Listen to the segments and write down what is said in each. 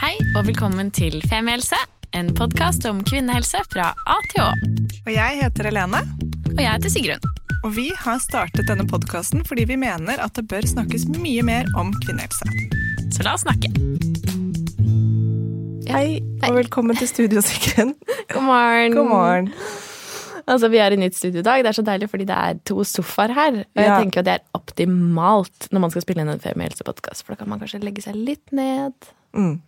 Hei og velkommen til Femihelse, en podkast om kvinnehelse fra A til Å. Og jeg heter Helene, Og jeg heter Sigrun. og vi har startet denne podkasten fordi vi mener at det bør snakkes mye mer om kvinnehelse. Så la oss snakke. Hei, og velkommen til studio, Sigrun. God morgen. God morgen. Altså, Vi er i nytt studio i dag. Det er så deilig fordi det er to sofaer her. Og jeg Ja. tenker at det er optimalt når man skal spille inn en Femihelse-podkast, for da kan man kanskje legge seg litt ned, Mm.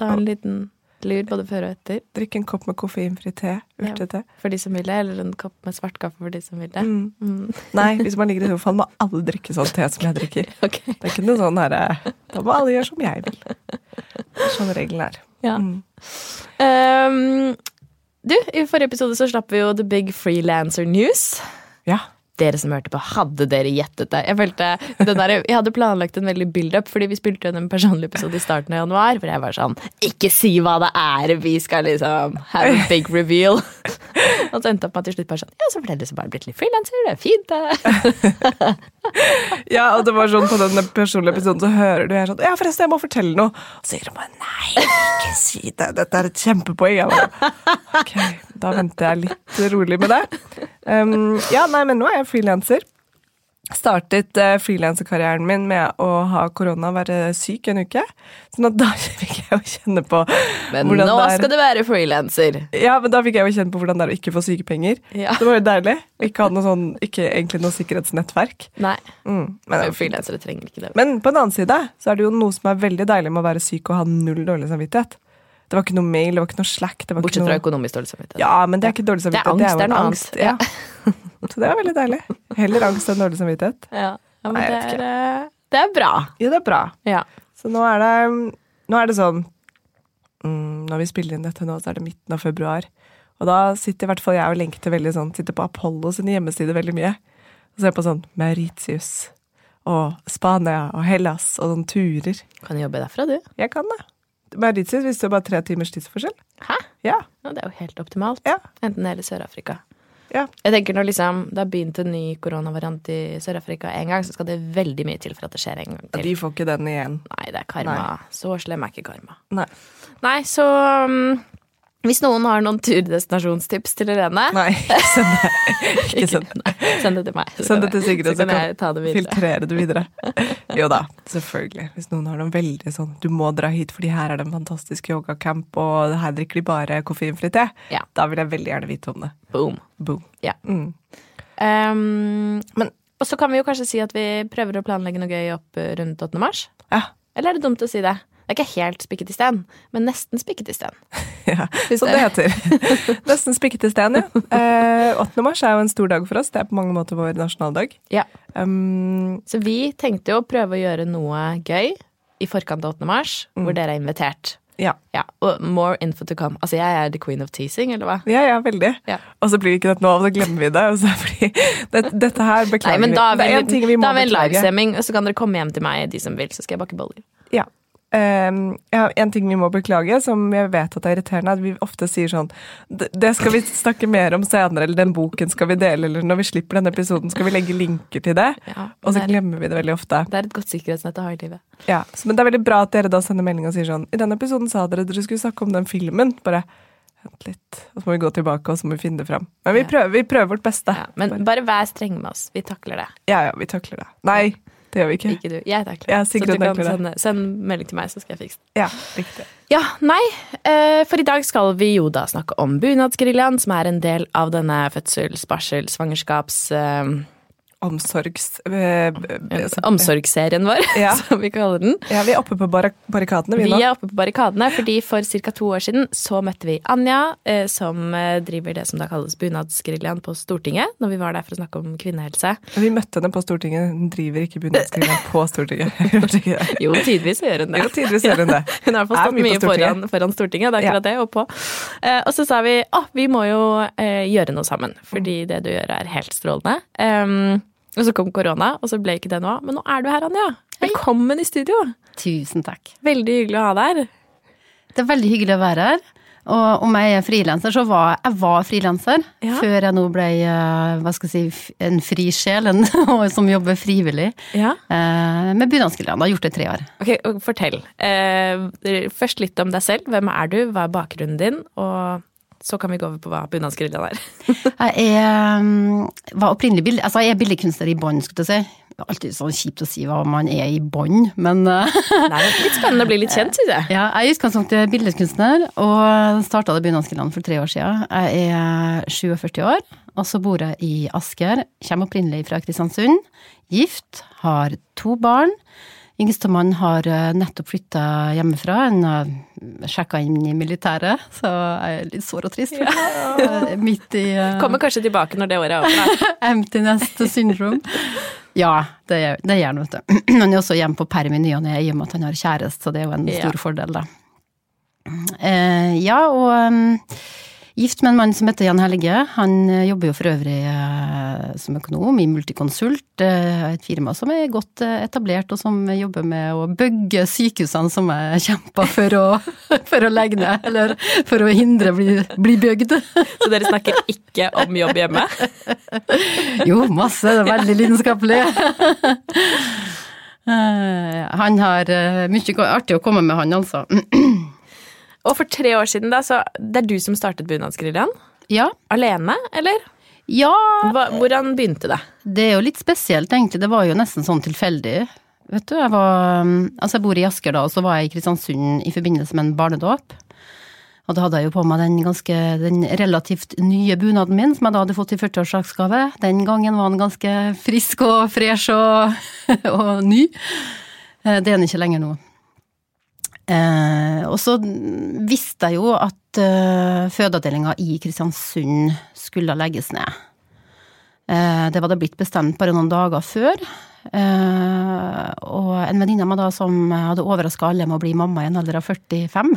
Ta en liten lur både før og etter. Drikk en kopp med koffeinfri te. Ja. For de som vil det, eller en kopp med svart kaffe for de som vil det. Mm. Mm. Nei, hvis man ligger i sofaen, må alle drikke sånn te som jeg drikker. Okay. Det er ikke noe sånn herre Da må alle gjøre som jeg vil. Det er sånn regelen er. Ja. Mm. Um, du, i forrige episode så slapp vi jo The Big Freelancer News. Ja. Dere som hørte på, hadde dere gjettet det? Jeg følte der, jeg hadde planlagt en veldig build-up, fordi vi spilte en personlig episode i starten av januar, hvor jeg var sånn Ikke si hva det er, vi skal liksom have a big reveal. Og så endte opp med til slutt bare sånn Ja, så ble det så bare blitt litt frilanser, det er fint, det. Ja, og det var sånn på den personlige episoden så hører du jeg sånn Ja, forresten, jeg må fortelle noe. Og så sier hun bare nei, ikke si det. Dette er et kjempepoeng. Jeg bare, ok, da venter jeg litt rolig med det. Um, ja, nei, men nå er jeg frilanser. Startet uh, frilanserkarrieren min med å ha korona, og være syk en uke. Så nå, da fikk jeg jo kjenne på Men nå det skal du være frilanser. Ja, men da fikk jeg jo kjenne på hvordan det er å ikke få sykepenger. Ja. Det var jo deilig. Ikke ha noe sånn, ikke egentlig noe sikkerhetsnettverk. Nei, Mm, men, frilansere trenger ikke det. Men på den annen side så er det jo noe som er veldig deilig med å være syk og ha null dårlig samvittighet. Det var ikke noe mail, det var ikke noe slack. Det var Bortsett ikke fra økonomisk dårlig samvittighet. Ja, men det er ikke dårlig samvittighet. Det er angst, det er noe angst. Ja. Så det var veldig deilig. Heller angst enn dårlig samvittighet. Ja, ja men Nei, det er, eh, det er bra. Ja, det er bra. Ja. Så nå er det, nå er det sånn mm, Når vi spiller inn dette nå, så er det midten av februar. Og da sitter i hvert fall jeg og lengter veldig sånn, sitter på Apollo sin hjemmeside veldig mye. Og ser på sånn Mauritius og Spania og Hellas og sånne turer. Kan du jobbe derfra, du? Jeg kan det. Mauritius visste jo bare tre timers tidsforskjell. Hæ? Ja. Ja, det er jo helt optimalt. Ja. Enten det eller Sør-Afrika. Ja. Jeg tenker når liksom, Det har begynt en ny koronavariant i Sør-Afrika en gang, så skal det veldig mye til for at det skjer en gang Ja, til. De får ikke den igjen. Nei, det er karma. Så slem er ikke karma. Nei. Nei, så um, Hvis noen har noen turdestinasjonstips til Irene, Nei, ikke send det. Ikke send. Nei, send det til meg. Send det til Sigrid, så så kan jeg det filtrere det videre. Jo da, selvfølgelig. Hvis noen har noen veldig sånn Du må dra hit, fordi her er det en fantastisk yogacamp, og her drikker de bare koffeinfri te. Ja. Da vil jeg veldig gjerne vite om det. Boom. Boom. Ja. Mm. Um, Men- og så kan vi jo kanskje si at vi prøver å planlegge noe gøy opp eh, rundt 8. mars. Ja. Eller er det dumt å si det? Det er ikke helt spikket i sten, men nesten spikket i sten. ja. så det heter. Nesten spikket i sten, ja. Eh, 8. mars er jo en stor dag for oss. Det er på mange måter vår nasjonaldag. Ja. Um, Så vi tenkte jo å prøve å gjøre noe gøy i forkant av 8. mars, hvor dere er invitert. ja. Ja, og more info to come. Altså, jeg er the queen of teasing, eller hva? Ja, ja, veldig. Ja. Og så blir det ikke dette nå, og så glemmer vi det. Fordi det, dette her Nei, men da vi. Det er en ting vi må da har vi en beklage. og så kan dere komme hjem til meg, de som vil, så skal jeg bake boller. Ja. Um, ja, en ting vi må beklage, som jeg vet at er irriterende, er at vi ofte sier sånn Det skal vi snakke mer om senere, eller den boken skal vi dele, eller når vi slipper denne episoden, skal vi legge linker til det. Ja, Og så det, er, glemmer vi det veldig ofte. det er et godt sikkerhetsnett å ha i livet. Ja, så, Men det er veldig bra at dere da sender melding og sier sånn I denne episoden sa dere dere skulle snakke om den filmen. Bare vent litt, og så må vi gå tilbake og så må vi finne det fram. Men vi prøver, vi prøver vårt beste. Ja, men bare vær streng med oss. Vi takler det. Ja, ja, vi takler det. Nei, det gjør vi ikke. Ikke du. Jeg takler det. Så du kan sende, send melding til meg, så skal jeg fikse det. Ja, riktig. Ja, nei. eh, For i dag skal vi jo da snakke om bunadsgeriljaen, som er en del av denne fødsels-, barsels-, svangerskaps... eh, Omsorgs... øh, omsorgsserien vår, Ja. som vi kaller den. Ja, vi er oppe på barrik barrikadene, vi Vi nå. er oppe på barrikadene, fordi for ca. to år siden så møtte vi Anja, eh, som eh, driver det som da kalles bunadsgeriljaen på Stortinget, når vi var der for å snakke om kvinnehelse. Vi møtte henne på Stortinget. Hun driver ikke bunadsgeriljaen på Stortinget. Jo, tidvis gjør hun det. Jo, tidligvis gjør hun det. Hun har i hvert fall Er stått mye på mye Stortinget. foran, foran Stortinget. Det er akkurat det, og på. Eh, og så sa vi å, vi må jo eh, gjøre noe sammen, fordi det du gjør er helt strålende. Em, og så kom korona, og så ble ikke det noe av. Men nå er du her, Anja. Velkommen i studio. Tusen takk. Veldig hyggelig å ha deg her. Det er veldig hyggelig å være her. Og om jeg er frilanser, så var jeg var frilanser Ja. før jeg nå ble eh, hva skal jeg si, en fri sjel en, som jobber frivillig Ja. eh, med bunadsgeriljaen. Har gjort det i tre år. Ok, Fortell. Eh, først litt om deg selv. Hvem er du? Hva er bakgrunnen din? Og så kan vi gå over på hva bunadsgeriljaen er. Jeg mm, var opprinnelig bild, altså jeg er billedkunstner i bånn, skulle jeg si. Det er alltid sånn kjipt å si hva man er i bånn, men Nei, Det er litt spennende å bli litt kjent, syns jeg. Ja, jeg er utgangspunktet billedkunstner, og starta det Bunadsgeriljaen for tre år siden. Jeg er 47 år, og så bor jeg i Asker. Kommer opprinnelig fra Kristiansund. Gift, har to barn. Yngstemann har eh, nettopp flytta hjemmefra. Han har sjekka inn i militæret, så er jeg litt sår og trist. Ja. Midt i uh, Kommer kanskje tilbake når det året er over. empty nest syndrome. Ja, det, gjør- det gjør han, vet du. Han er også hjemme på perm i ny og ne i og med at han har kjæreste, så det er jo en Ja. stor fordel, da. Uh, ja, og um, gift med en mann som heter Jan Helge. Han eh, jobber jo for øvrig eh, som økonom i Multiconsult, eh, et firma som er godt etablert, og som jobber med å bygge sykehusene som jeg kjemper for å, for å legge ned, eller for å hindre bli, bli bygd. Så dere snakker ikke om jobb hjemme? Jo, masse. Det er veldig lidenskapelig. Han har mye artig å komme med, han altså. Og for tre år siden, da, så det er du som startet bunadsgeriljaen? Ja. Alene, eller? Ja, Hva, hvordan begynte det? det er jo litt spesielt, egentlig. Det var jo nesten sånn tilfeldig. Vet du, jeg var Altså, jeg bor i Asker da, og så var jeg i Kristiansund i forbindelse med en barnedåp. Og da hadde jeg jo på meg den ganske, den relativt nye bunaden min, som jeg da hadde fått i 40-årsdagsgave. Den gangen var den ganske frisk og fresh og, og ny. Eh, Det er den ikke lenger nå. Eh, og så visste jeg jo at eh, fødeavdelinga i Kristiansund skulle legges ned. Eh, det var det blitt bestemt bare noen dager før. Eh, og en venninne av meg da som hadde overraska alle med å bli mamma i en alder av 45,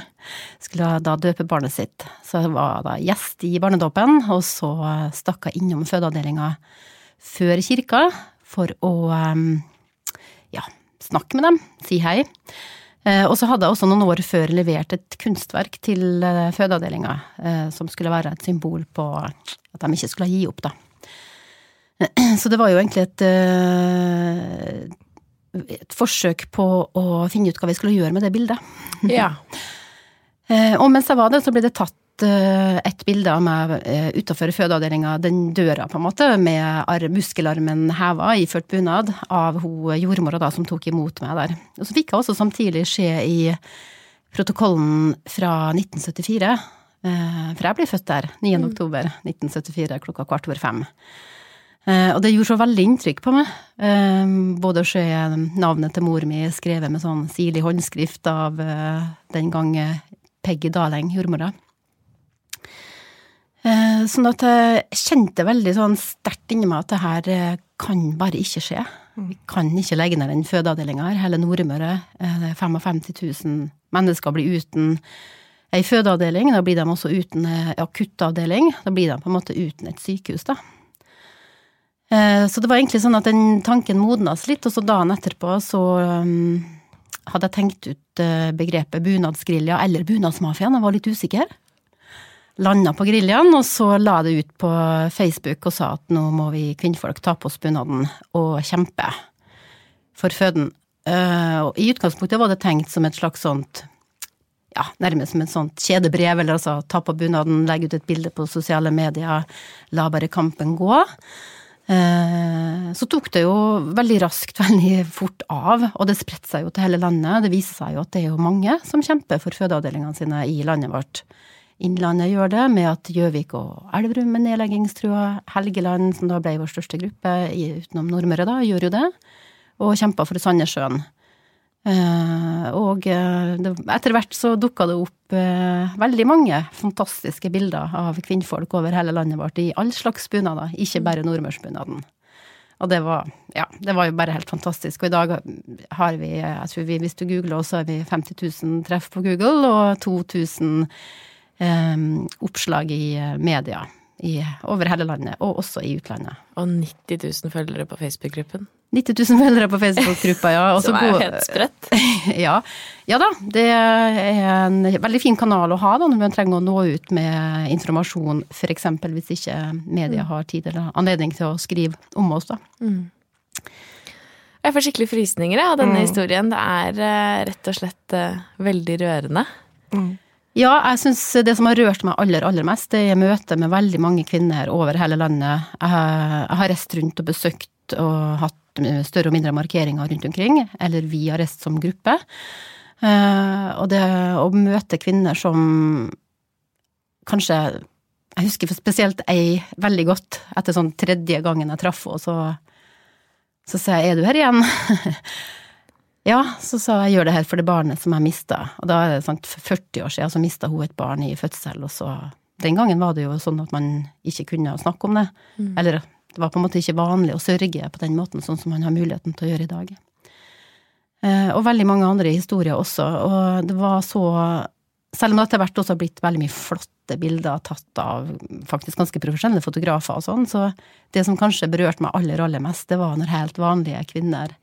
skulle da døpe barnet sitt. Så jeg var da gjest i barnedåpen, og så stakk jeg innom fødeavdelinga før kirka for å eh, ja, snakke med dem, si hei. Eh, Og så hadde jeg også noen år før levert et kunstverk til eh, fødeavdelinga, eh, som skulle være et symbol på at de ikke skulle gi opp, da. Så det var jo egentlig et, et forsøk på å finne ut hva vi skulle gjøre med det bildet. Ja. Og mens jeg var der, så ble det tatt eh, et bilde av meg eh, utafor fødeavdelinga, den døra, på en måte, med ar- muskelarmen heva, iført bunad, av hun jordmora da som tok imot meg der. Og så fikk jeg også samtidig se i protokollen fra 1974, eh, for jeg ble født der 9. oktober 1974 klokka kvart over fem. Og det gjorde så veldig inntrykk på meg. Både å se navnet til mor mi skrevet med sånn sirlig håndskrift av den gang Peggy Daleng, jordmora. Eh, Sånn at jeg kjente veldig sånn sterkt inni meg at det her eh, kan bare ikke skje. Vi kan ikke legge ned den fødeavdelinga her. Hele Nordmøre, eh, det er 55 000 mennesker blir uten ei fødeavdeling. Da blir de også uten eh, akuttavdeling. Da blir de på en måte uten et sykehus, da. Eh, Så det var egentlig sånn at den tanken modnes litt, og så dagen etterpå så um, hadde jeg tenkt ut eh, begrepet bunadsgerilja eller bunadsmafiaen, jeg var litt usikker. Landa på geriljaen, og så la det ut på Facebook og sa at nå må vi kvinnfolk ta på oss bunaden og kjempe for føden. Eh, Og i utgangspunktet var det tenkt som et slags sånt ja, nærmest som et sånt kjedebrev, eller altså ta på bunaden, legge ut et bilde på sosiale medier, la bare kampen gå. Eh, Så tok det jo veldig raskt, veldig fort av, og det spredte seg jo til hele landet. Det viser seg jo at det er jo mange som kjemper for fødeavdelingene sine i landet vårt. Innlandet gjør det, med at Gjøvik og Elverum er nedleggingstrua. Helgeland, som da ble vår største gruppe utenom Nordmøre, da, gjør jo det. Og kjempa for Sandnessjøen. Eh, og eh, etter hvert så dukka det opp eh, veldig mange fantastiske bilder av kvinnfolk over hele landet vårt i all slags bunader, ikke bare nordmørsbunaden. Og det var, ja, det var jo bare helt fantastisk. Og i dag har vi, jeg tror vi, hvis du googler så har vi 50 000 treff på Google og 2000 eh, oppslag i eh, media i, over hele landet, og også i utlandet. Og 90 000 følgere på Facebook-gruppen. 90 000 følgere på Facebook-gruppa, ja. Som er jo helt sprøtt. ja. ja da, det er en veldig fin kanal å ha da, når man trenger å nå ut med informasjon, f.eks. hvis ikke media har tid eller anledning til å skrive om oss. da. Jeg får skikkelig frysninger av denne Mm. historien. Det er eh, rett og slett eh, veldig rørende. Ja, jeg syns det som har rørt meg aller, aller mest, det er møtet med veldig mange kvinner over hele landet. Jeg har, reist rundt og besøkt og hatt større og mindre markeringer rundt omkring, eller vi har reist som gruppe. Eh, og det å møte kvinner som kanskje Jeg husker spesielt ei veldig godt, etter sånn tredje gangen jeg traff henne, så, så sa jeg 'er du her igjen'? Ja, så sa jeg gjør det her for det barnet som jeg mista. Og da er det for 40 år siden så mista hun et barn i fødsel, og så Den gangen var det jo sånn at man ikke kunne snakke om det. Eller det var på en måte ikke vanlig å sørge på den måten, sånn som man har muligheten til å gjøre i dag. Eh, Og veldig mange andre historier også. Og det var så Selv om det etter hvert også har blitt veldig mye flotte bilder tatt av faktisk ganske profesjonelle fotografer og sånn, så det som kanskje berørte meg aller, aller mest, det var når helt vanlige kvinner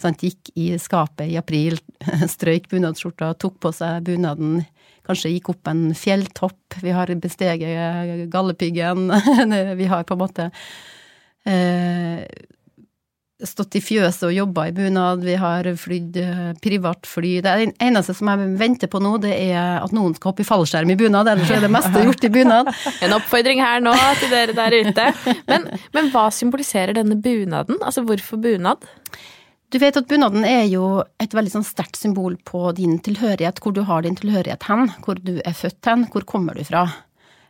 Sant, gikk i skapet i april, strøyk bunadsskjorta, tok på seg bunaden, kanskje gikk opp en fjelltopp, vi har besteget Galdhøpiggen, vi har på en måte eh, stått i fjøset og jobba i bunad, vi har flydd eh, privatfly. Det eneste som jeg venter på nå, det er at noen skal hoppe i fallskjerm i bunad, ellers er det meste gjort i bunad. En oppfordring her nå til dere der ute. Men, men hva symboliserer denne bunaden? Altså hvorfor bunad? Du vet at bunaden er jo et veldig sånn sterkt symbol på din tilhørighet, hvor du har din tilhørighet hen, hvor du er født hen, hvor kommer du fra.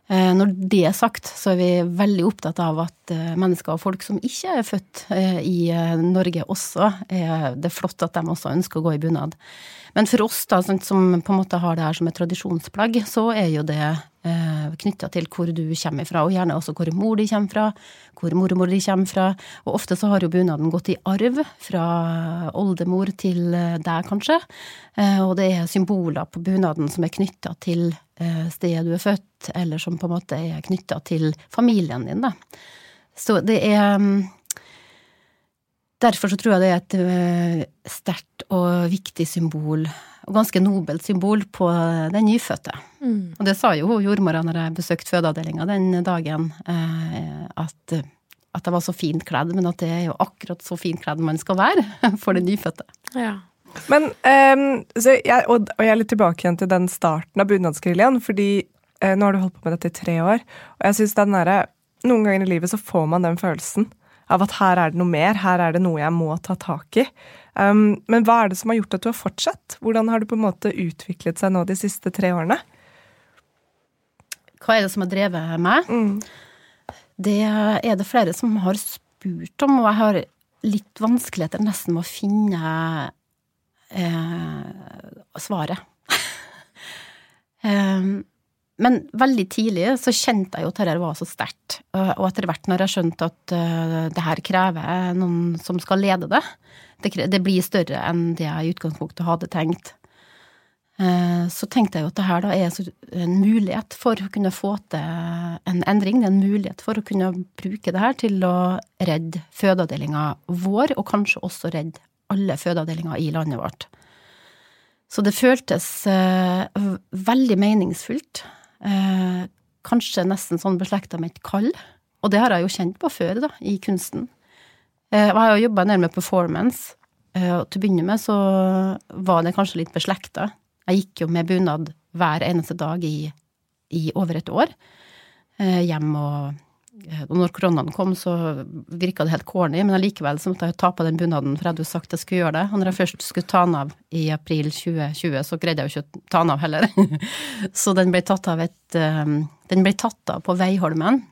Eh, Når det er sagt, så er vi veldig opptatt av at eh, mennesker og folk som ikke er født eh, i Norge også, er det flott at de også ønsker å gå i bunad. Men for oss da, sånn som på en måte har det her som et tradisjonsplagg, så er jo det eh, knytta til hvor du kommer fra, og gjerne også hvor mor di kommer fra, hvor mormor di kommer fra. Og ofte så har jo bunaden gått i arv fra oldemor til eh, deg, kanskje. Eh, og det er symboler på bunaden som er knytta til eh, stedet du er født, eller som på en måte er knytta til familien din, da. Så det er mm, Derfor så tror jeg det er et eh, sterkt og viktig symbol, og ganske nobelt symbol, på den nyfødte. Og det sa jo jordmora når jeg besøkte fødeavdelinga den dagen, eh, at, at jeg var så fint kledd, men at det er jo akkurat så fint kledd man skal være for den nyfødte. Ja. Men, um, så jeg, og, og jeg er litt tilbake igjen til den starten av bunadsgeriljaen, fordi eh, nå har du holdt på med dette i tre år, og jeg synes den derre Noen ganger i livet så får man den følelsen av at her er det noe mer, her er det noe jeg må ta tak i. Um, men hva er det som har gjort at du har fortsatt? Hvordan har det på en måte utviklet seg nå de siste tre årene? Hva er det som har drevet meg? Det er det flere som har spurt om, og jeg har litt vanskeligheter nesten med å finne eh, svaret. eh, men veldig tidlig så kjente jeg jo at dette var så sterkt, og og etter hvert når jeg skjønte at eh, det her krever noen som skal lede det, det, blir større enn det jeg i utgangspunktet hadde tenkt. Eh, Så tenkte jeg jo at det her da er en mulighet for å kunne få til en endring. Det er en mulighet for å kunne bruke det her til å redde fødeavdelinga vår, og kanskje også redde alle fødeavdelinger i landet vårt. Så det føltes eh, veldig meningsfullt. Eh, kanskje nesten sånn beslekta med et kall. Og det har jeg jo kjent på før, da, i kunsten. Eh, og jeg har jo jobba del med performance. Eh, og til å begynne med så var det kanskje litt beslekta. Jeg gikk jo med bunad hver eneste dag i, i over et år. Eh, hjem og og når koronaen kom, så virka det helt corny, men allikevel så måtte jeg ta på den bunaden, for jeg hadde jo sagt jeg skulle gjøre det. Og når jeg først skulle ta den av i april 2020, så greide jeg jo ikke å ta den av heller. så den ble tatt av et eh, Den ble tatt av på Veiholmen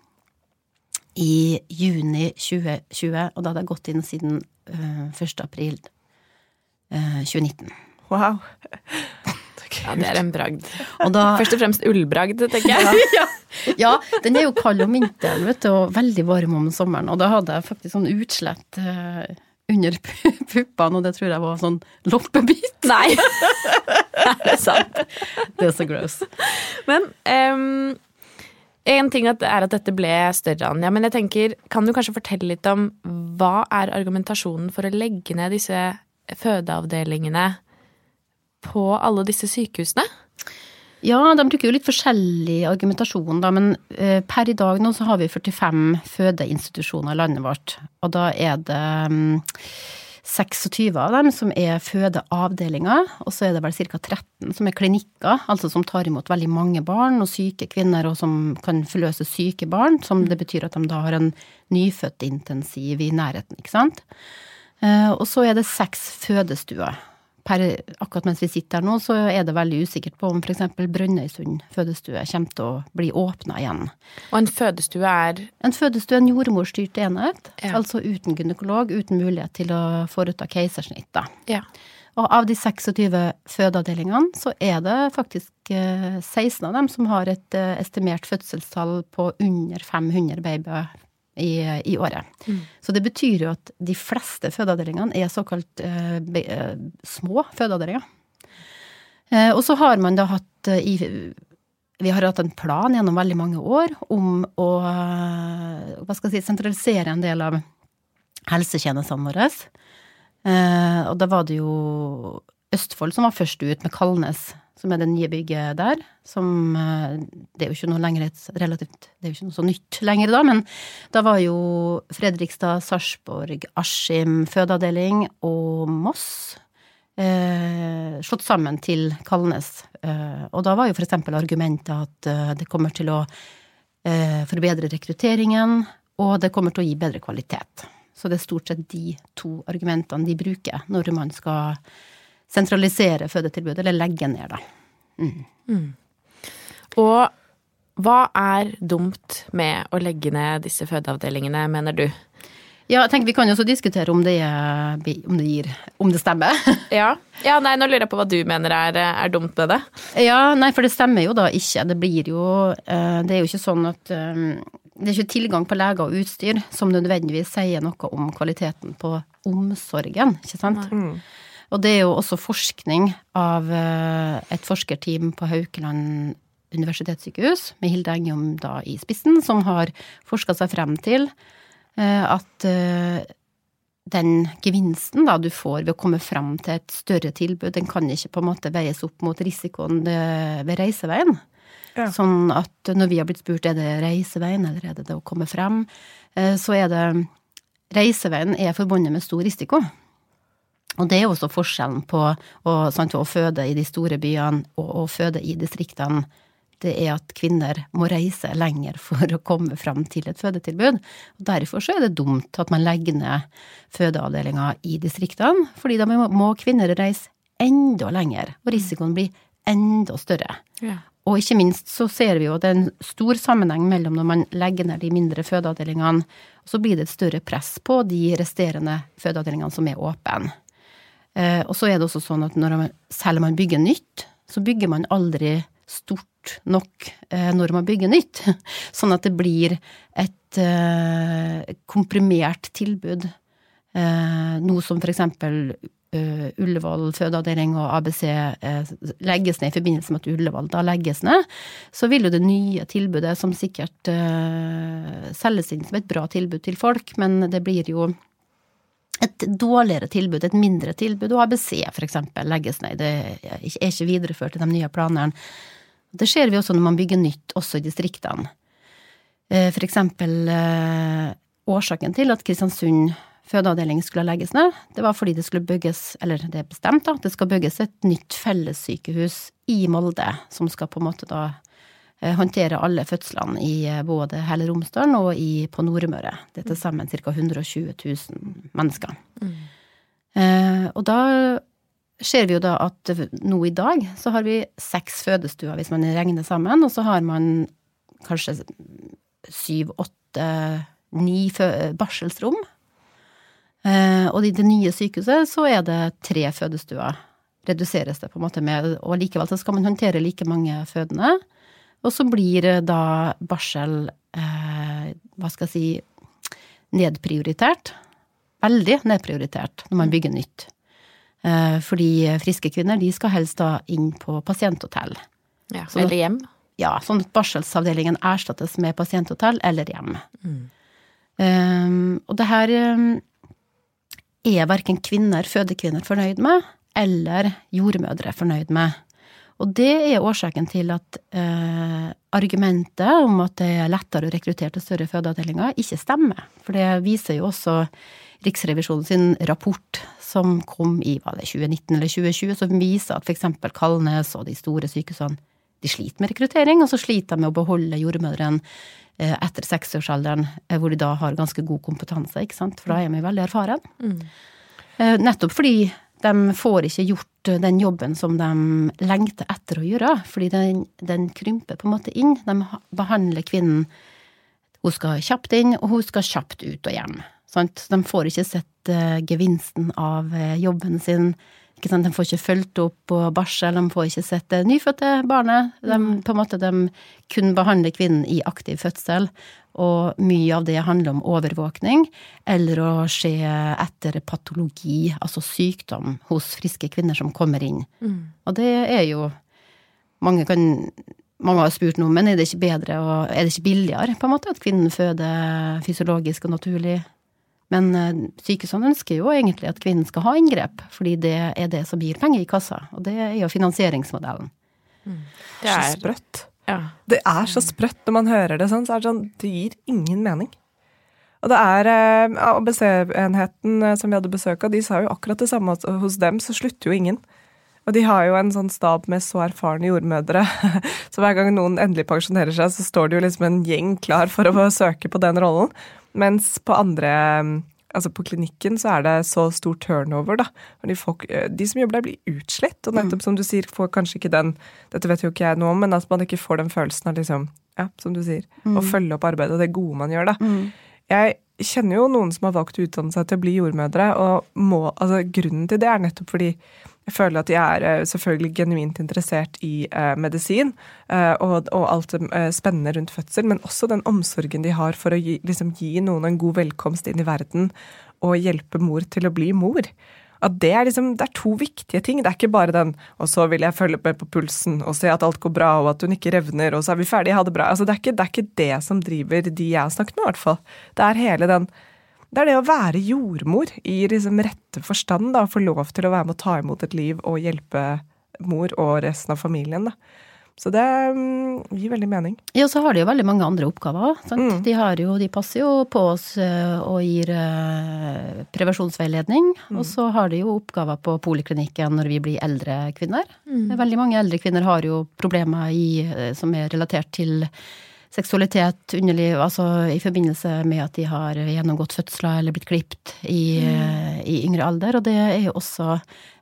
i juni 2020, og da hadde jeg gått inn siden eh, 1. april eh, 2019. Wow. Ja, det er en bragd. Og da Først og fremst ullbragd, tenker jeg. ja. ja, den er jo kald om vinteren, vet du, og veldig varm om sommeren. Og da hadde jeg faktisk sånn utslett uh, under puppene, og det tror jeg var sånn loppebit. Nei! er det sant? Det er så gross. Men um En ting er at dette ble større, Anja, men jeg tenker, kan du kanskje fortelle litt om hva er argumentasjonen for å legge ned disse fødeavdelingene på alle disse sykehusene? Ja, de bruker jo litt forskjellig argumentasjon, da, men eh, per i dag nå så har vi 45 fødeinstitusjoner i landet vårt. Og da er det mm, 26 av dem som er fødeavdelinger, og så er det vel ca. 13 som er klinikker, altså som tar imot veldig mange barn og syke kvinner, og som kan forløse syke barn, som det betyr at de da har en nyfødtintensiv i nærheten, ikke sant. Eh, og så er det seks fødestuer per, akkurat mens vi sitter her nå, så er det veldig usikkert på om f.eks. Brønnøysund fødestue kommer til å bli åpna igjen. Og en fødestue er En fødestue er en jordmorstyrt enhet, Ja. altså uten gynekolog, uten mulighet til å foreta keisersnitt. da. Ja. Og av de 26 fødeavdelingene, så er det faktisk eh, 16 av dem som har et eh, estimert fødselstall på under 500 babyer i, i året. Så det betyr jo at de fleste fødeavdelingene er såkalt eh, be, eh, små fødeavdelinger. Eh, og så har man da hatt eh, i vi har hatt en plan gjennom veldig mange år om å eh, hva skal jeg si, sentralisere en del av helsetjenestene våre. Eh, og da var det jo Østfold som var først ut med Kalnes, som er det nye bygget der. Som eh, Det er jo ikke noe lenger et relativt Det er jo ikke noe så nytt lenger da, men da var jo Fredrikstad, Sarpsborg, Askim fødeavdeling og Moss eh, slått sammen til Kalnes. Eh, og da var jo for eksempel argumentet at eh, det kommer til å eh, forbedre rekrutteringen, og det kommer til å gi bedre kvalitet. Så det er stort sett de to argumentene de bruker når man skal sentralisere fødetilbudet, eller legge ned, da. Og hva er dumt med å legge ned disse fødeavdelingene, mener du? Ja, jeg tenker Vi kan jo også diskutere om det, om det, gir, om det stemmer. Ja. ja, nei, nå lurer jeg på hva du mener er, er dumt med det. Ja, nei, for det stemmer jo da ikke. Det blir jo eh, Det er jo ikke sånn at eh, Det er ikke tilgang på leger og utstyr som nødvendigvis sier noe om kvaliteten på omsorgen, ikke sant? Og det er jo også forskning av eh, et forskerteam på Haukeland universitetssykehus, med Hilde Engjom da i spissen, som har forska seg frem til eh, at eh, den gevinsten da du får ved å komme frem til et større tilbud, den kan ikke på en måte veies opp mot risikoen ved reiseveien. Ja. Sånn at når vi har blitt spurt er det reiseveien eller er det det å komme frem, så er det Reiseveien er forbundet med stor risiko. Og det er også forskjellen på å, sant, å føde i de store byene og å føde i distriktene. Det er at kvinner må reise lenger for å komme fram til et fødetilbud. Og Derfor så er det dumt at man legger ned fødeavdelinger i distriktene, fordi da må kvinner reise enda lenger, og risikoen blir enda større. Ja. Og ikke minst så ser vi jo at det er en stor sammenheng mellom når man legger ned de mindre fødeavdelingene, og så blir det et større press på de resterende fødeavdelingene som er åpne. Eh, og så er det også sånn at man, selv om man bygger nytt, så bygger man aldri stort nok eh, når man bygger nytt. Sånn at det blir et eh, komprimert tilbud. Noe som for eksempel Ullevål fødeavdeling og ABC legges ned i forbindelse med at Ullevål da legges ned, så vil jo det nye tilbudet, som sikkert selges inn som et bra tilbud til folk, men det blir jo et dårligere tilbud, et mindre tilbud, og ABC for eksempel legges ned. Det er ikke videreført i de nye planene. Det ser vi også når man bygger nytt, også i distriktene. Eh, For eksempel eh, årsaken til at Kristiansund fødeavdeling skulle legges ned, det var fordi det skulle bygges, eller det er bestemt da, det skal bygges et nytt fellessykehus i Molde, som skal på en måte da eh, håndtere alle fødslene i eh, både hele Romsdalen og i, på Nordmøre. Det er til sammen ca. 120 000 mennesker. Eh, og da ser vi jo da at nå i dag så har vi seks fødestuer hvis man regner sammen, og så har man kanskje syv, åtte, ni barselsrom. Eh, og i det nye sykehuset så er det tre fødestuer. Reduseres det på en måte med, og likevel så skal man håndtere like mange fødende. Og så blir eh, da barsel, eh, hva skal jeg si, nedprioritert. Veldig nedprioritert når man bygger nytt. Eh, fordi friske kvinner, de skal helst da inn på pasienthotell. Ja. Så- Eller hjem. ja, sånn at barselsavdelingen erstattes med pasienthotell eller hjem. Um, og det her um, er verken kvinner, fødekvinner, fornøyd med, eller jordmødre fornøyd med. Og det er årsaken til at eh, argumentet om at det er lettere å rekruttere til større fødeavdelinger, ikke stemmer. For det viser jo også Riksrevisjonen sin rapport som kom i var det 2019 eller 2020, som viser at f.eks. Kalnes og de store sykehusene de sliter med rekruttering, og så sliter de med å beholde jordmødrene eh, etter seksårsalderen, eh, hvor de da har ganske god kompetanse, ikke sant, for da er vi veldig erfaren. Mm. Nettopp fordi de får ikke gjort den jobben som de lengter etter å gjøre, fordi den, den krymper på en måte inn. De behandler kvinnen Hun skal kjapt inn, og hun skal kjapt ut og hjem. Sant? De får ikke sett eh, gevinsten av eh, jobben sin. Ikke sant? De får ikke fulgt opp på barsel, de får ikke sett det nyfødte barnet. De, på en måte, de kun behandler kvinnen i aktiv fødsel, og mye av det handler om overvåkning, eller å se etter patologi, altså sykdom, hos friske kvinner som kommer inn. Og det er jo mange kan mange har spurt nå, men er det ikke bedre og er det ikke billigere på en måte at kvinnen føder fysiologisk og naturlig? Men eh, sykehusene ønsker jo egentlig at kvinnen skal ha inngrep, fordi det er det som gir penger i kassa. Og det er jo finansieringsmodellen. Det er Så sprøtt. ja. Det er så sprøtt når man hører det sånn. Så er det sånn, det gir ingen mening. Og det er eh, ABC-enheten eh, som vi hadde besøk av, de sa jo akkurat det samme. Hos dem så slutter jo ingen. Og de har jo en sånn stab med så erfarne jordmødre. Så hver gang noen endelig pensjonerer seg, så står det jo liksom en gjeng klar for å søke på den rollen. Mens på andre Altså på klinikken så er det så stor turnover, da. De, folk, de som jobber der, blir utslitt. Og nettopp som du sier, får kanskje ikke den Dette vet jo ikke jeg noe om, men at man ikke får den følelsen av liksom Ja, som du sier, å følge opp arbeidet og det gode man gjør, da. Jeg kjenner jo noen som har valgt å utdanne seg til å bli jordmødre, og må, altså, grunnen til det er nettopp fordi jeg føler at de er eh, selvfølgelig genuint interessert i eh, medisin eh, og, og alt det spennende rundt fødsel, men også den omsorgen de har for å gi, liksom, gi noen en god velkomst inn i verden og hjelpe mor til å bli mor. At det er liksom, det er to viktige ting. Det er ikke bare den 'og så vil jeg følge med på pulsen og se at alt går bra, og at hun ikke revner, og så er vi ferdige, ha det bra'. Altså, det, er ikke, det er ikke det som driver de jeg har snakket med, i hvert fall. Det er hele den det er det å være jordmor i liksom rette forstand, da, få lov til å være med å ta imot et liv og hjelpe mor og resten av familien. Da. Så det mm, gir veldig mening. Ja, så har de jo veldig mange andre oppgaver. Sant? De, har jo, de passer jo på oss eh, og gir uh, prevensjonsveiledning. Og så har de jo oppgaver på poliklinikken når vi blir eldre kvinner. Veldig mange eldre kvinner har jo problemer i, eh, som er relatert til seksualitet, underliv, altså i forbindelse med at de har gjennomgått fødsler eller blitt klipt i, mm. i yngre alder. Og det er jo også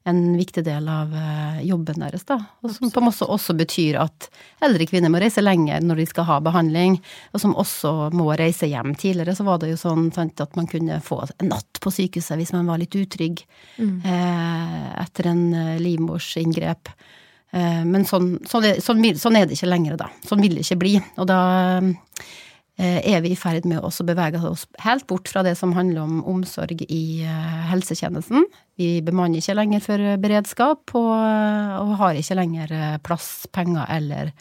en viktig del av eh, jobben deres, da. Og som på en måte også betyr at eldre kvinner må reise lenger når de skal ha behandling, og som også må reise hjem. Tidligere så var det jo sånn sant, at man kunne få en natt på sykehuset hvis man var litt utrygg eh, etter en eh, livmorsinngrep. Eh, Men sånn, sånn, sånn, sånn er det ikke lenger, da. Sånn vil det ikke bli. Og da eh, er vi i ferd med å bevege oss helt bort fra det som handler om omsorg i eh, helsetjenesten. Vi bemanner ikke lenger for beredskap, og, og har ikke lenger plass, penger eller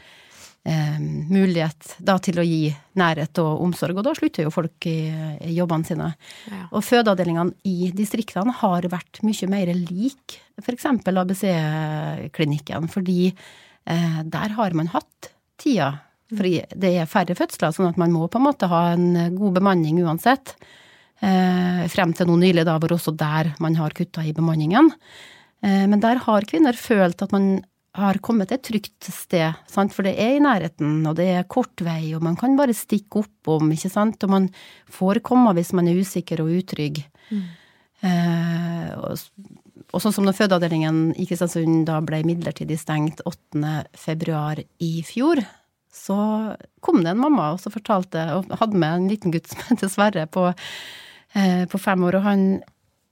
mulighet da til å gi nærhet og omsorg. Og da slutter jo folk i, i jobbene sine. Ja. Og fødeavdelingene i distriktene har vært mye mer lik f.eks. ABC-klinikken, fordi eh, der har man hatt tida. Fordi det er færre fødsler, sånn at man må på en måte ha en god bemanning uansett. Eh, frem til nå nylig, da, hvor også der man har kutta i bemanningen. Eh, men der har kvinner følt at man har kommet til et trygt sted, sant? for det er i nærheten, og det er kort vei, og man kan bare stikke oppom, ikke sant, og man får komme hvis man er usikker og utrygg. Eh, og, og sånn som når fødeavdelingen i Kristiansund da ble midlertidig stengt 8. februar i fjor, så kom det en mamma og så fortalte, og hadde med en liten gutt som heter Sverre på, eh, på fem år, og han,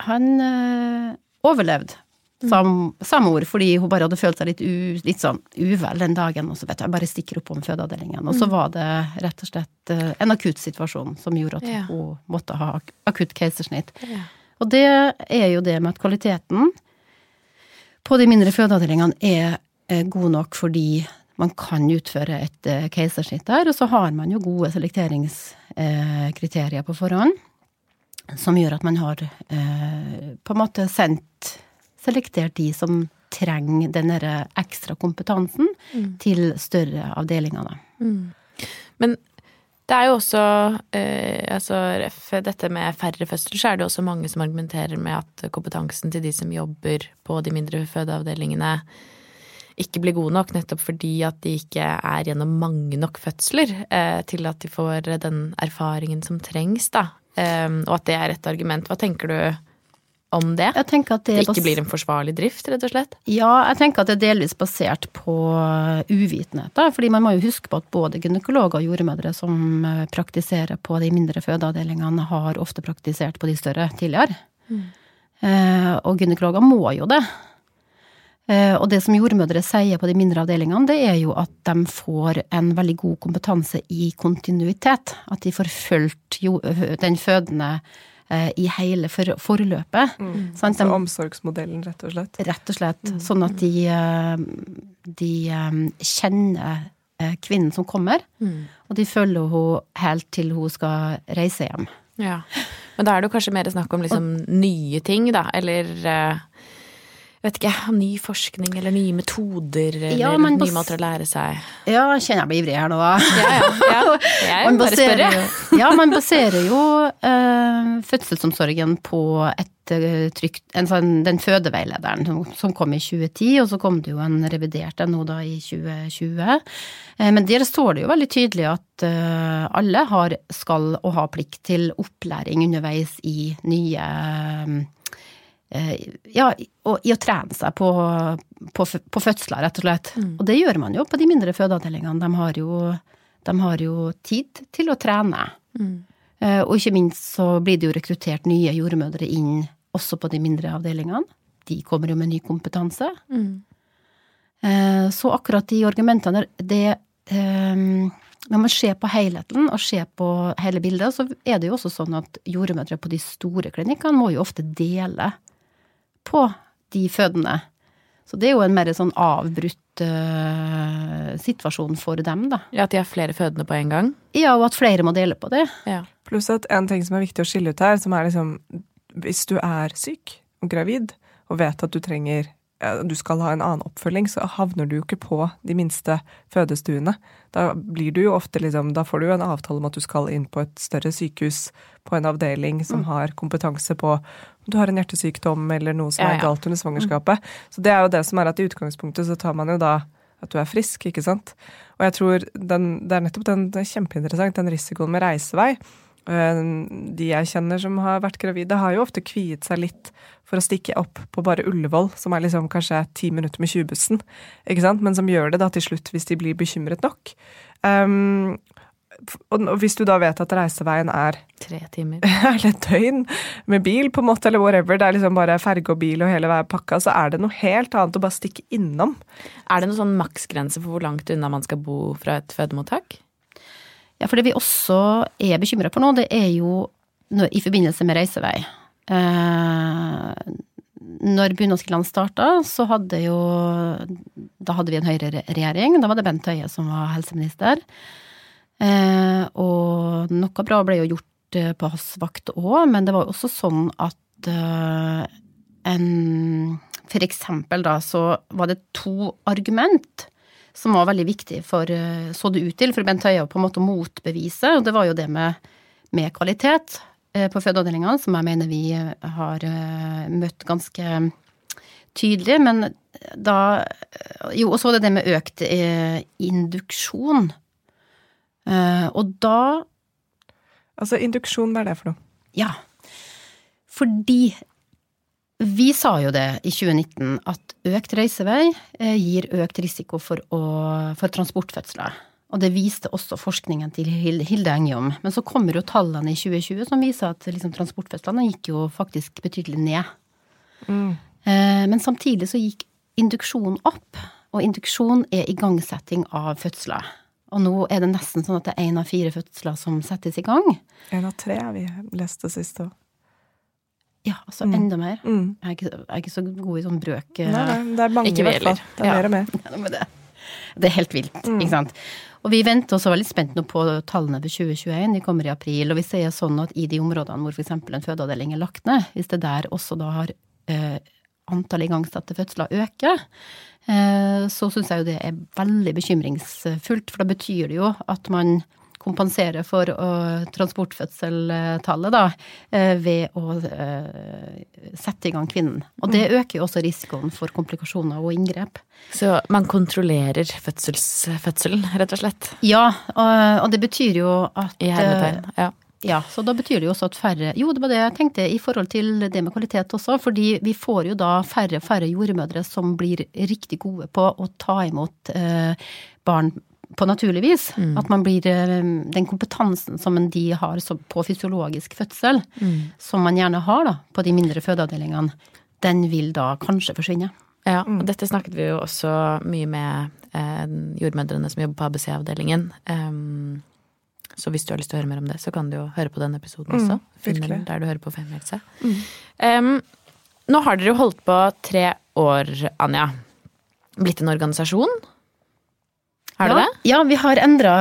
han eh, overlevde. Sam, samme ord, fordi hun bare hadde følt seg litt, u, litt sånn uvel den dagen. Og så vet du, jeg bare stikker opp om fødeavdelingen. Og så var det rett og slett eh, en akutt situasjon som gjorde at Ja. hun måtte ha akutt keisersnitt. Ja. Og det er jo det med at kvaliteten på de mindre fødeavdelingene er eh, god nok fordi man kan utføre et eh, keisersnitt der, og så har man jo gode selekteringskriterier på forhånd. Som gjør at man har på en måte sendt selektert de som trenger den ekstra kompetansen til større avdelinger, da. Men det er jo også eh, altså, dette med færre fødsler, så er det også mange som argumenterer med at kompetansen til de som jobber på de mindre fødeavdelingene, ikke blir god nok, nettopp fordi at de ikke er gjennom mange nok fødsler eh, til at de får den erfaringen som trengs, da. Eh, og at det er et argument. Hva tenker du om det? Jeg tenker at det, Det ikke blir en forsvarlig drift, rett og slett? Ja, jeg tenker at det er delvis basert på uvitenhet. da, fordi man må jo huske på at både gynekologer og jordmødre som eh, praktiserer på de mindre fødeavdelingene, har ofte praktisert på de større tidligere. Eh, og gynekologer må jo det. Eh, og det som jordmødre sier på de mindre avdelingene, det er jo at de får en veldig god kompetanse i kontinuitet. At de får fulgt den fødende eh, i hele for, forløpet. Sant? Altså De- omsorgsmodellen, rett og slett. Rett og slett. Sånn at de, eh, de eh, kjenner eh, kvinnen som kommer, og de følger henne helt til hun skal reise hjem. Ja. Men da er det jo kanskje mer snakk om liksom nye ting, da, eller eh, vet ikke, ny forskning eller nye metoder eller Ja, nye måter å lære seg Ja, jeg kjenner jeg blir ivrig her nå, da. Ja, ja. ja. Jeg Man bare spør, baserer, jeg. jo, ja, man baserer jo uh, fødselsomsorgen på et uh, trykt, en sånn, Den fødeveilederen som, som kom i 2010, og så kom det jo en revidert en nå da i 2020. Uh, men der står det jo veldig tydelig at eh, alle har, skal og har plikt til opplæring underveis i nye eh, ja, og i å trene seg på, på, på fødsler, rett og slett. Og det gjør man jo på de mindre fødeavdelingene. De har jo, de har jo tid til å trene. Mm. Og ikke minst så blir det jo rekruttert nye jordmødre inn også på de mindre avdelingene. De kommer jo med ny kompetanse. Mm. Så akkurat de argumentene det eh, Når man ser på helheten og ser på hele bildet, så er det jo også sånn at jordmødre på de store klinikkene må jo ofte dele på de fødende. Så det er jo en mer sånn avbrutt uh, situasjon for dem, da. Ja, at de har flere fødende på en gang. Ja, og at flere må dele på det. Ja. Pluss at en ting som er viktig å skille ut her, som er liksom Hvis du er syk og gravid og vet at du trenger du skal ha en annen oppfølging, så havner du jo ikke på de minste fødestuene. Da blir du jo ofte liksom Da får du jo en avtale om at du skal inn på et større sykehus, på en avdeling som har kompetanse på om du har en hjertesykdom eller noe som Ja, er galt under svangerskapet. Så det er jo det som er at i utgangspunktet så tar man jo da at du er frisk, ikke sant. Og jeg tror den, det er nettopp den, den er kjempeinteressant, den risikoen med reisevei. Eh, De jeg kjenner som har vært gravide, har jo ofte kviet seg litt for å stikke opp på bare Ullevål, som er liksom kanskje ti minutter med 20-bussen, ikke sant, men som gjør det da til slutt hvis de blir bekymret nok. Um, og hvis du da vet at reiseveien er Tre timer. eller et døgn med bil, på en måte, eller whatever, det er liksom bare ferge og bil og hele veien pakka, så er det noe helt annet å bare stikke innom. Er det noen sånn maksgrense for hvor langt unna man skal bo fra et fødemottak? Ja, for det vi også er bekymra for nå, det er jo i forbindelse med reisevei. Eh, når bunadsgeriljaen starta, så hadde jo Da hadde vi en høyreregjering. Da var det Bent Høie som var helseminister. Eh, og noe bra ble jo gjort eh, på hans vakt òg, men det var jo også sånn at eh, en For eksempel da, så var det to argument som var veldig viktig for, eh, så det ut til, for Bent Høie å på en måte motbevise, og det var jo det med, med kvalitet eh, på fødeavdelingene, som jeg mener vi eh, har møtt ganske tydelig, men da Jo, og så det det med økt induksjon. Og da Altså, induksjon, hva er det for noe? Ja. Fordi vi sa jo det i 2019 at økt reisevei eh, gir økt risiko for, å, for transportfødsler. Og det viste også forskningen til Hil- Hilde Engjom. Men så kommer jo tallene i 2020 som viser at liksom, transportfødslene gikk jo faktisk betydelig ned. Mm. Men samtidig så gikk induksjon opp, og induksjon er igangsetting av fødsler. Og nå er det nesten sånn at det er én av fire fødsler som settes i gang. En av tre vi leste sist òg. Ja, altså enda mer. Mm. Jeg er, ikke, jeg er ikke så god i sånn brøk. eh, Nei, nei, det er mange i hvert fall. Det er Ja. mer og mer. Ja, det. Det er helt vilt, ikke sant. Og vi venter også veldig spent nå på tallene for 2021, de kommer i april. Og vi ser sånn at i de områdene hvor f.eks. en fødeavdeling er lagt ned, hvis det der også da har eh, antall igangsatte fødsler øker, eh, så syns jeg jo det er veldig bekymringsfullt. For da betyr det jo at man kompensere for transportfødseltallet, da, uh, ved å uh, sette i gang kvinnen. Og det øker jo også risikoen for komplikasjoner og inngrep. Så man kontrollerer fødselen, rett og slett? Ja, og, og det betyr jo at I hermetegn, ja. Ja, så da betyr det jo også at færre Jo, det var det jeg tenkte i forhold til det med kvalitet også, fordi vi får jo da færre og færre jordmødre som blir riktig gode på å ta imot eh, barn på naturlig vis. Mm. At man blir eh, Den kompetansen som de har på fysiologisk fødsel, mm. som man gjerne har da, på de mindre fødeavdelingene, den vil da kanskje forsvinne. Ja, og dette snakket vi jo også mye med eh, jordmødrene som jobber på ABC-avdelingen. Um, så hvis du har lyst til å høre mer om det, så kan du jo høre på den episoden mm, også. Finn den der du hører på Femihelse. Mm. Um, nå har dere jo holdt på tre år, Anja. Blitt en organisasjon? Har ja, det? Ja, vi har endra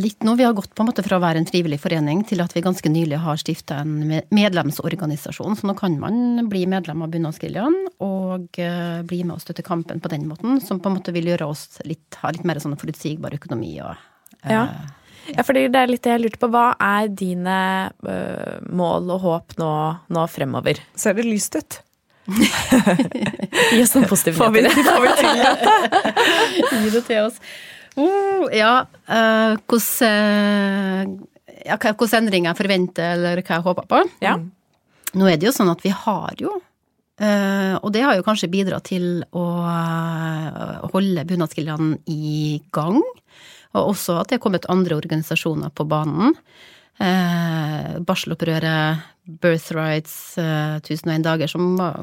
litt nå. Vi har gått på en måte fra å være en frivillig forening til at vi ganske nylig har stifta en medlemsorganisasjon. Så nå kan man bli medlem av Bunadsgeriljaen og uh, bli med og støtte kampen på den måten. Som på en måte vil gjøre oss litt, ha litt mer sånn forutsigbar økonomi og uh, ja. ja. fordi det er litt det jeg lurte på. Hva er dine ø, mål og håp nå, nå fremover? Ser det lyst ut? Gi oss noen positive nyheter. Får vi til? Gi det til oss. Uh, ja, uh, hvordan, ja, hvordan endringer jeg forventer, eller hva jeg håper på. Ja. Nå er det jo sånn at vi har jo, uh, og det har jo kanskje bidratt til å holde bunadsgeriljaen i gang, og også at det er kommet andre organisasjoner på banen. Barselopprøret, Birthrights, 1001 dager, som var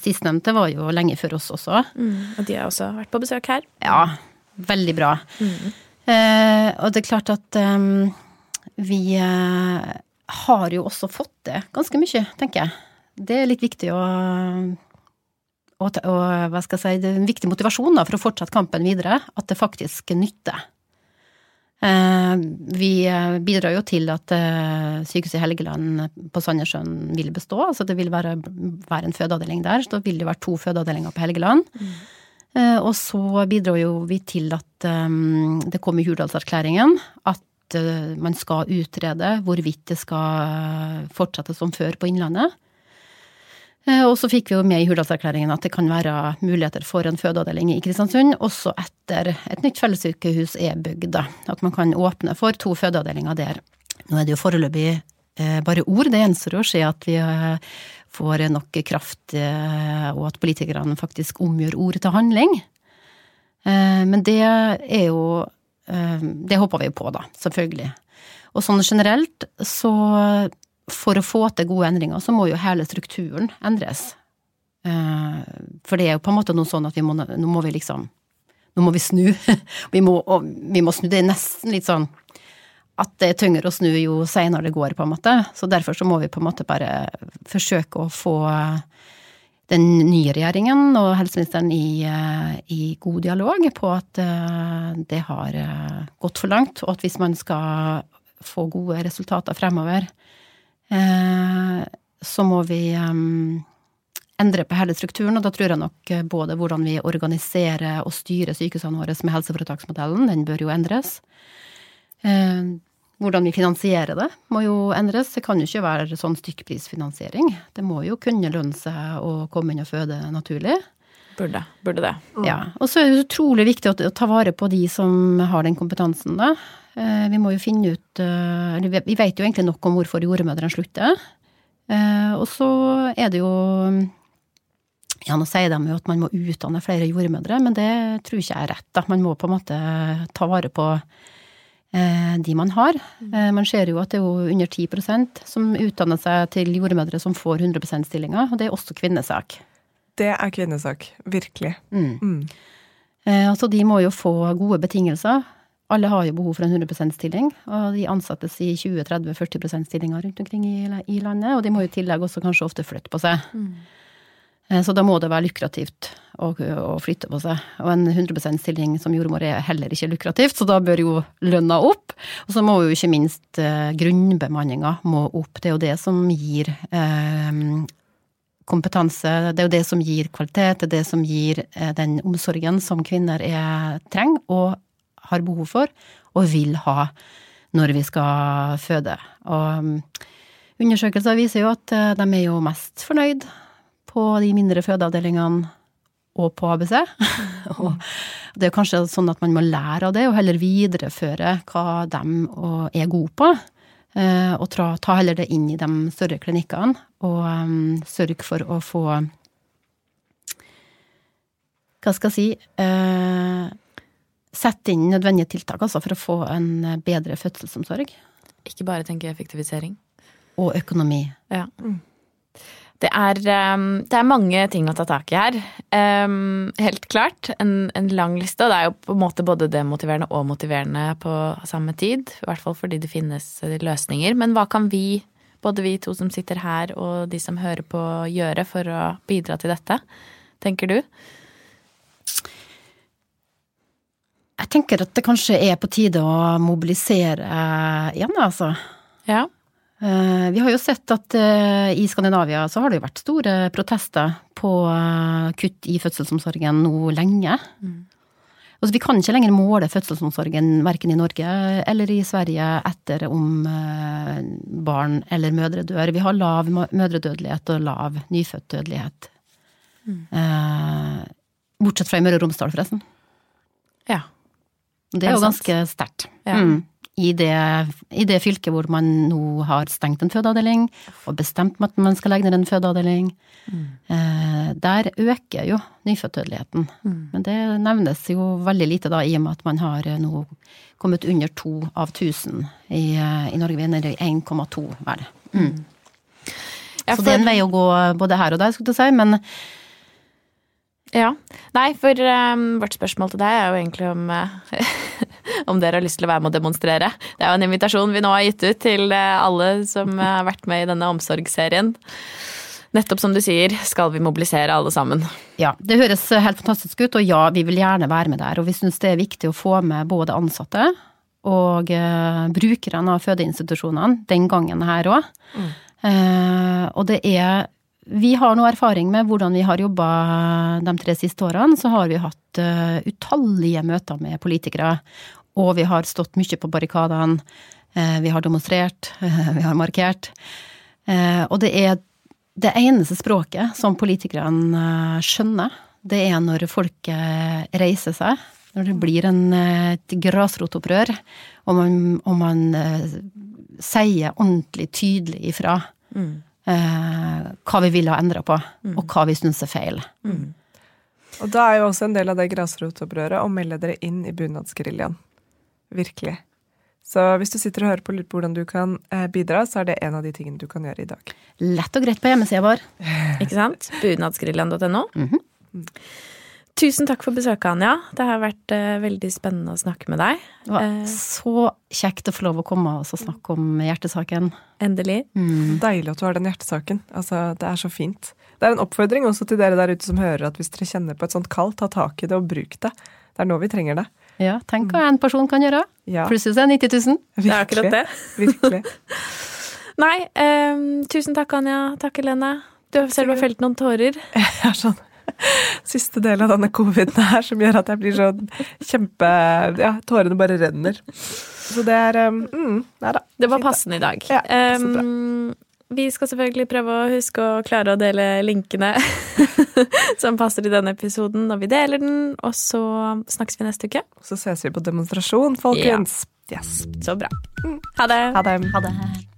Sistnevnte var jo lenge før oss også. Mm, og de har også vært på besøk her. Ja, veldig bra. Mm. Eh, og det er klart at um, vi eh, har jo også fått det ganske mye, tenker jeg. Det er litt viktig å og, og, hva skal jeg si, det er en viktig motivasjon da, for å fortsette kampen videre, at det faktisk nytter. Eh, vi bidrar jo til at eh, sykehuset i Helgeland på Sandnessjøen vil bestå. altså Det vil være, være en fødeavdeling der. Så da vil det være to fødeavdelinger på Helgeland. Mm. Eh, og så bidro jo vi til at um, det kom i Hurdalserklæringen at uh, man skal utrede hvorvidt det skal fortsette som før på Innlandet. Og så fikk vi jo med i Hurdalserklæringen at det kan være muligheter for en fødeavdeling i Kristiansund, også etter et nytt fellessykehus er bygd. At man kan åpne for to fødeavdelinger der. Nå er det jo foreløpig bare ord, det gjenstår å se at vi får nok kraft, eh, og at politikerne faktisk omgjør ord til handling. Eh, men det er jo eh, Det håper vi på, da. Selvfølgelig. Og sånn generelt, så for å få til gode endringer, så må jo hele strukturen endres. For det er jo på en måte noe sånn at vi må, nå må vi liksom Nå må vi snu. Vi må, vi må snu. Det er nesten litt sånn at det er tyngre å snu jo seinere det går, på en måte. Så derfor så må vi på en måte bare forsøke å få den nye regjeringen og helseministeren i, eh, i god dialog på at eh, det har eh, gått for langt, og at hvis man skal få gode resultater fremover, så må vi endre på hele strukturen, og da tror jeg nok både hvordan vi organiserer og styrer sykehusene våre med helseforetaksmodellen, den bør jo endres. Hvordan vi finansierer det, må jo endres. Det kan jo ikke være sånn stykkprisfinansiering. Det må jo kunne lønne seg å komme inn og føde naturlig. Burde, burde det. Mm. Ja. Og så er det utrolig viktig å ta vare på de som har den kompetansen, da. Eh, vi må jo finne ut eh, Eller vi vet jo egentlig nok om hvorfor jordmødrene slutter. Eh, og så er det jo ja, nå sier de jo at man må utdanne flere jordmødre, men det tror ikke jeg er rett. da. Man må på en måte ta vare på de man har. Eh, man ser jo at det er jo under 10% som utdanner seg til jordmødre som får 100% stillinger, og det er også kvinnesak. Det er kvinnesak. Virkelig. Mm. Mm. Eh, altså, de må jo få gode betingelser. Alle har jo behov for en 100% stilling, og de ansettes i 20-30-40% stillinger rundt omkring i, i, landet, og de må jo i tillegg også kanskje ofte flytte på seg. Mm. Så da må det være lukrativt å, å flytte på seg. Og en 100% stilling som jordmor er heller ikke lukrativt, så da bør jo lønna opp. Og så må jo ikke minst eh, grunnbemanninga må opp. Det er jo det som gir eh, kompetanse, det er jo det som gir kvalitet, det er det som gir eh, den omsorgen som kvinner er, trenger og har behov for, og vil ha når vi skal føde. Og um, undersøkelser viser jo at eh, de er jo mest fornøyd på de mindre fødeavdelingene og på ABC. og det er kanskje sånn at man må lære av det, og heller videreføre hva de er gode på. Eh, og ta, ta heller det inn i de større klinikkene, og um, sørge for å få Hva skal jeg si uh, Sette inn nødvendige tiltak altså, for å få en bedre fødselsomsorg. Ikke bare tenke effektivisering. Og økonomi. Ja. Det er, um, det er, mange ting å ta tak i her. Um, helt klart. En, en, lang liste. Og det er jo på en måte både demotiverende og motiverende på samme tid. I hvert fall fordi det finnes løsninger. Men hva kan vi, både vi to som sitter her og de som hører på, gjøre for å bidra til dette? Tenker du? Jeg tenker at det kanskje er på tide å mobilisere igjen, altså. Ja. Eh, vi har jo sett at eh, i Skandinavia så har det jo vært store protester på eh, kutt i fødselsomsorgen nå lenge. Mm. Altså, vi kan ikke lenger måle fødselsomsorgen verken i Norge eller i Sverige etter om barn eller mødre dør. Vi har lav mødredødelighet og lav nyfødtdødelighet. Mm. Bortsett fra i Møre og Romsdal, forresten. Ja. Det er, er jo ganske sterkt. Ja. Mm i det, i det, fylket hvor man nå har stengt en fødeavdeling og bestemt at man skal legge ned en fødeavdeling, mm. eh, der øker jo nyfødtdødeligheten. Mm. Men det nevnes jo veldig lite da, i og med at man har eh, nå kommet under to av 1000 i, eh, i Norge. Vi er nede i 1,2 vel. Mm. For... Så det er en vei å gå både her og der, skulle du si. men ja. Nei, for um, vårt spørsmål til deg er jo egentlig om, uh, om dere har lyst til å være med å demonstrere. Det er jo en invitasjon vi nå har gitt ut til uh, alle som har vært med i denne omsorgsserien. Nettopp som du sier, skal vi mobilisere alle sammen. Ja, det høres helt fantastisk ut, og ja, vi vil gjerne være med der. Og vi syns det er viktig å få med både ansatte og uh, brukerne av fødeinstitusjonene den gangen her òg. Mm. og det er vi har nå erfaring med hvordan vi har jobba de tre siste årene. Så har vi hatt utallige møter med politikere, og vi har stått mye på barrikadene. Uh, vi har demonstrert, uh, vi har markert. og det er det eneste språket som politikerne skjønner, det er når folk reiser seg. Når det blir en, et grasrotopprør, og man, og man sier ordentlig tydelig ifra. Mm eh, hva vi vil ha endra på, mm. og hva vi syns er feil. Mm. Og da er jo også en del av det grasrotopprøret å melde dere inn i bunadsgeriljaen. Virkelig. Så hvis du sitter og hører på litt på hvordan du kan eh, bidra, så er det en av de tingene du kan gjøre i dag. Lett og greit på hjemmesida vår. Ikke sant? Bunadsgeriljaen.no. Mm -hmm. Tusen takk for besøket, Anja. Det har vært uh, veldig spennende å snakke med deg. Det var uh, så kjekt å få lov å komme og snakke om hjertesaken. Endelig. Mm. Deilig at du har den hjertesaken. Altså, det er så fint. Det er en oppfordring også til dere der ute som hører at hvis dere kjenner på et sånt kall, ta tak i det og bruk det. Det er nå vi trenger det. Ja, tenk hva en person kan gjøre. Ja. Plusses er 90 000. Det er akkurat det. Virkelig. Nei, um, tusen takk, Anja. Takk, Helene. Du har selv felt noen tårer. Jeg har sånn siste del av denne coviden her som gjør at jeg blir så kjempe Ja, tårene bare renner. Så det er um, mm, Nei da. Det var passende i dag. Ja, så bra. Um, vi skal selvfølgelig prøve å huske å klare å dele linkene som passer i denne episoden når vi deler den, og så snakkes vi neste uke. Så ses vi på demonstrasjon, folkens. Ja. Yes. Så bra. Ha det. Ha det. Ha det.